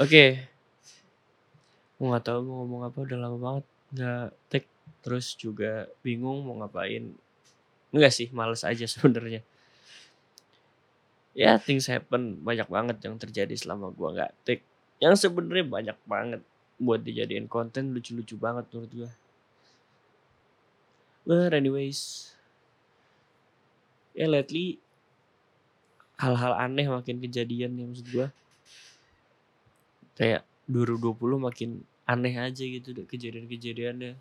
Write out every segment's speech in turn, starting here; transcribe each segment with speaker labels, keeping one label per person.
Speaker 1: Oke. Gue nggak tahu mau ngomong apa udah lama banget nggak take terus juga bingung mau ngapain. Enggak sih, males aja sebenarnya. Ya things happen banyak banget yang terjadi selama gua nggak take. Yang sebenarnya banyak banget buat dijadiin konten lucu-lucu banget menurut gua. But anyways, ya lately hal-hal aneh makin kejadian ya maksud gua. Kayak 2020 makin aneh aja gitu kejadian-kejadiannya.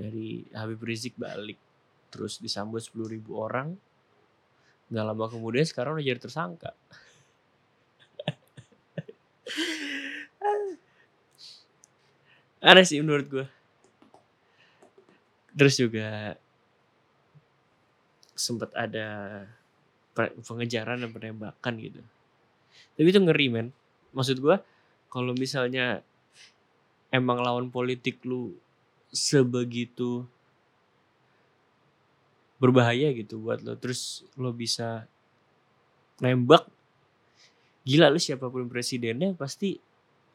Speaker 1: Dari Habib Rizik balik terus disambut 10 ribu orang. Gak lama kemudian sekarang udah jadi tersangka. Aneh sih menurut gue. Terus juga sempat ada pengejaran dan penembakan gitu. Tapi itu ngeri men. Maksud gue kalau misalnya emang lawan politik lu sebegitu berbahaya gitu buat lo terus lo bisa nembak gila lu siapa pun presidennya pasti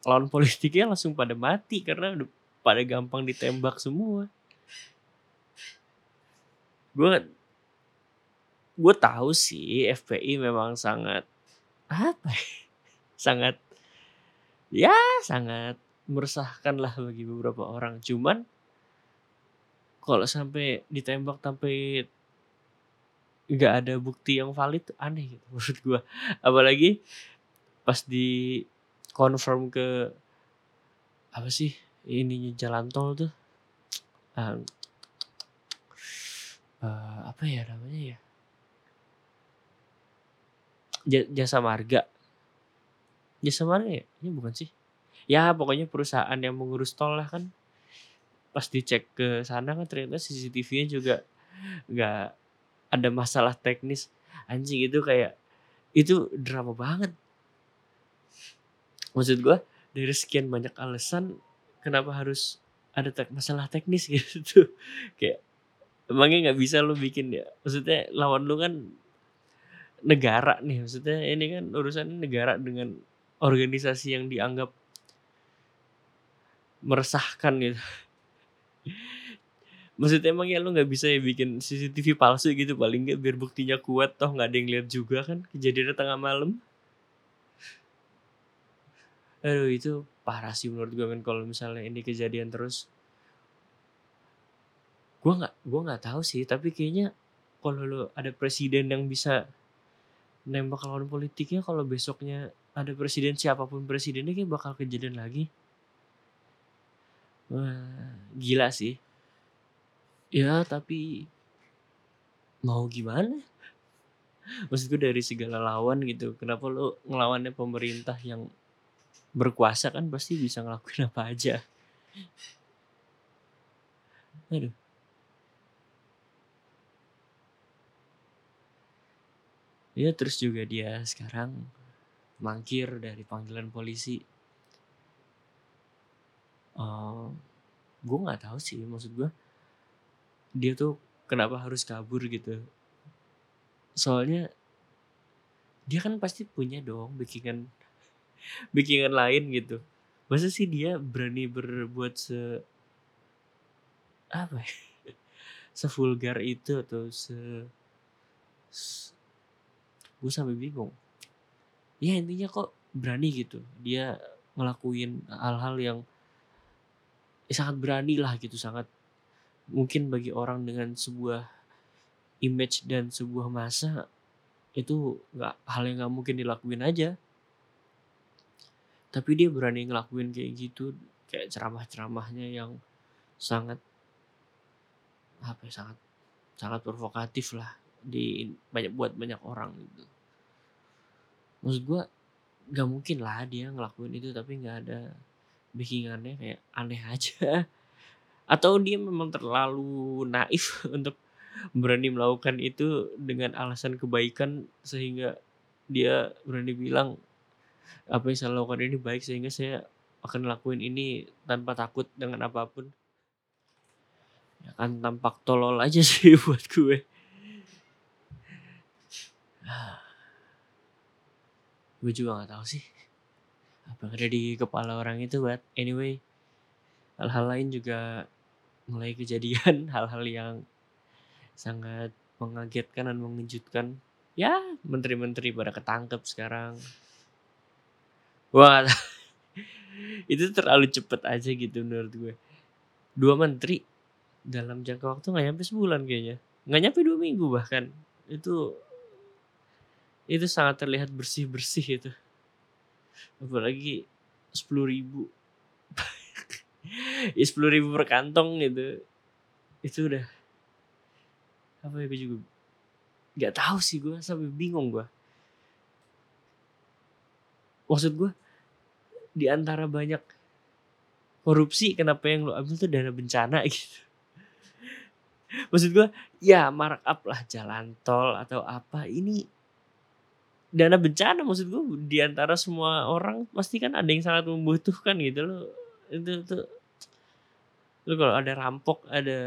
Speaker 1: lawan politiknya langsung pada mati karena udah pada gampang ditembak semua. Gue gue tahu sih FPI memang sangat apa ya, sangat ya sangat meresahkan lah bagi beberapa orang. Cuman kalau sampai ditembak sampai nggak ada bukti yang valid aneh gitu menurut gue apalagi pas di confirm ke apa sih ininya jalan tol tuh. Um, uh, apa ya namanya ya? Jasa marga jasa marga ya ini bukan sih. Ya pokoknya perusahaan yang mengurus tol lah kan. Pas dicek ke sana kan ternyata CCTV-nya juga nggak ada masalah teknis. Anjing itu kayak itu drama banget. Maksud gue dari sekian banyak alasan kenapa harus ada tek masalah teknis gitu. Kayak emangnya nggak bisa lo bikin ya? Maksudnya lawan lo kan negara nih. Maksudnya ini kan urusan negara dengan organisasi yang dianggap meresahkan gitu Maksudnya emang ya lo nggak bisa ya bikin CCTV palsu gitu paling nggak biar buktinya kuat toh nggak ada yang lihat juga kan kejadiannya tengah malam. Aduh itu parah sih menurut gue kan kalau misalnya ini kejadian terus. Gue nggak gue nggak tahu sih tapi kayaknya kalau lo ada presiden yang bisa nembak lawan politiknya kalau besoknya ada presiden siapa pun presidennya kayak bakal kejadian lagi. Wah, gila sih. Ya, tapi mau gimana? Maksudku dari segala lawan gitu, kenapa lo ngelawannya pemerintah yang berkuasa kan pasti bisa ngelakuin apa aja. Aduh. Ya terus juga dia sekarang mangkir dari panggilan polisi. Uh, gue nggak tahu sih maksud gue dia tuh kenapa harus kabur gitu. Soalnya dia kan pasti punya dong bikinan bikinan lain gitu. Masa sih dia berani berbuat se apa ya sevulgar itu atau se, se gue sampai bingung. Ya intinya kok berani gitu. Dia ngelakuin hal-hal yang ya sangat berani lah gitu sangat mungkin bagi orang dengan sebuah image dan sebuah masa itu nggak hal yang nggak mungkin dilakuin aja. Tapi dia berani ngelakuin kayak gitu kayak ceramah-ceramahnya yang sangat apa ya sangat sangat provokatif lah di banyak buat banyak orang gitu maksud gue nggak mungkin lah dia ngelakuin itu tapi nggak ada backingannya kayak aneh aja. Atau dia memang terlalu naif untuk berani melakukan itu dengan alasan kebaikan sehingga dia berani bilang apa yang saya lakukan ini baik sehingga saya akan lakuin ini tanpa takut dengan apa pun. Ya kan tampak tolol aja sih buat gue gue juga nggak tahu sih. Apa ada di kepala orang itu but anyway hal-hal lain juga mulai kejadian. Hal-hal yang sangat mengagetkan dan mengejutkan. Ya menteri-menteri pada ketangkep sekarang. Wah itu terlalu cepet aja gitu menurut gue. Dua menteri dalam jangka waktu nggak nyampe sebulan kayaknya. Nggak nyampe dua minggu bahkan. Itu itu sangat terlihat bersih bersih itu. Apalagi sepuluh ribu. Ya sepuluh ribu per kantong gitu. Itu udah apa ya gue juga nggak tahu sih gue sampai bingung gue maksud gue di antara banyak korupsi kenapa yang lo ambil tuh dana bencana gitu? Maksud gue ya markup lah jalan tol atau apa ini dana bencana maksud gue di antara semua orang pasti kan ada yang sangat membutuhkan gitu loh. Itu tuh lu kalau ada rampok ada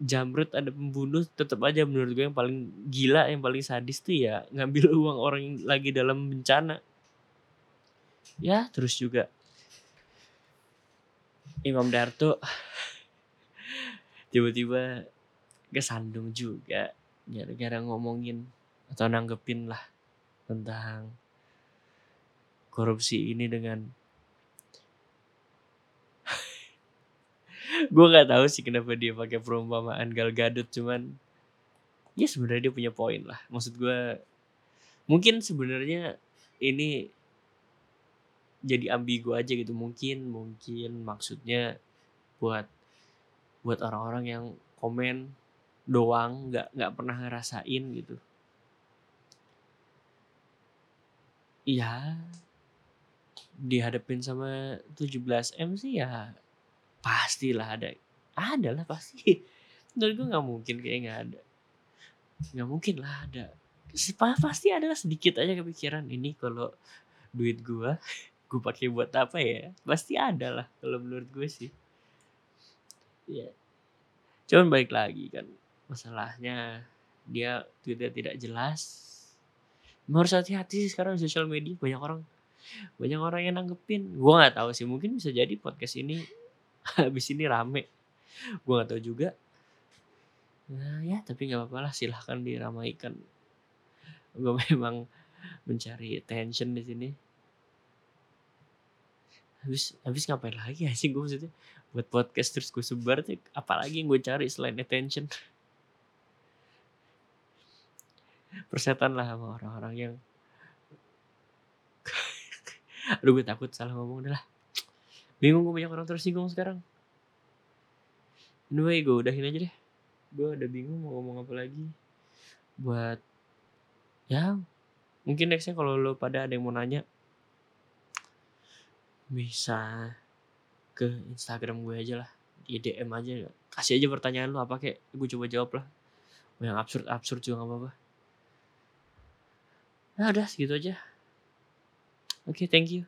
Speaker 1: jamrut ada pembunuh tetap aja menurut gue yang paling gila yang paling sadis tuh ya ngambil uang orang yang lagi dalam bencana. Ya terus juga. Imam Darto tiba-tiba kesandung juga gara-gara ngomongin atau nanggepin lah tentang korupsi ini dengan gue nggak tahu sih kenapa dia pakai perumpamaan Gal Gadot cuman ya sebenarnya dia punya poin lah. Maksud gue mungkin sebenarnya ini jadi ambigu aja gitu. Mungkin mungkin maksudnya buat buat orang-orang yang komen doang nggak nggak pernah ngerasain gitu iya. Dihadapin sama 17 m sih ya pastilah ada. Ada lah pasti. Menurut gue nggak mungkin kayak nggak ada. Nggak mungkin lah ada. Pasti ada sedikit aja kepikiran ini kalau duit gue gue pakai buat apa ya? Pasti ada lah kalau menurut gue sih. Ya cuman baik lagi kan masalahnya dia tweetnya tidak jelas harus hati-hati sih sekarang di sosial media banyak orang banyak orang yang nanggepin. Gue nggak tahu sih mungkin bisa jadi podcast ini habis ini rame. Gue nggak tahu juga. Nah ya tapi nggak apa-apa lah silahkan diramaikan. Gue memang mencari attention di sini. Habis habis ngapain lagi sih gue maksudnya? Buat podcast terus gue sebar tuh apalagi yang gue cari selain attention persetan lah sama orang-orang yang aduh gue takut salah ngomong dah lah bingung gue banyak orang tersinggung sekarang. Anyway gue udahin aja deh. Gue udah bingung mau ngomong apa lagi. Buat ya mungkin nextnya kalau lo pada ada yang mau nanya bisa ke Instagram gue aja lah. Di DM aja. Kasih aja pertanyaan lo apa kayak gue coba jawab lah. Yang absurd absurd juga gak apa-apa nah udah segitu aja. Oke okay, thank you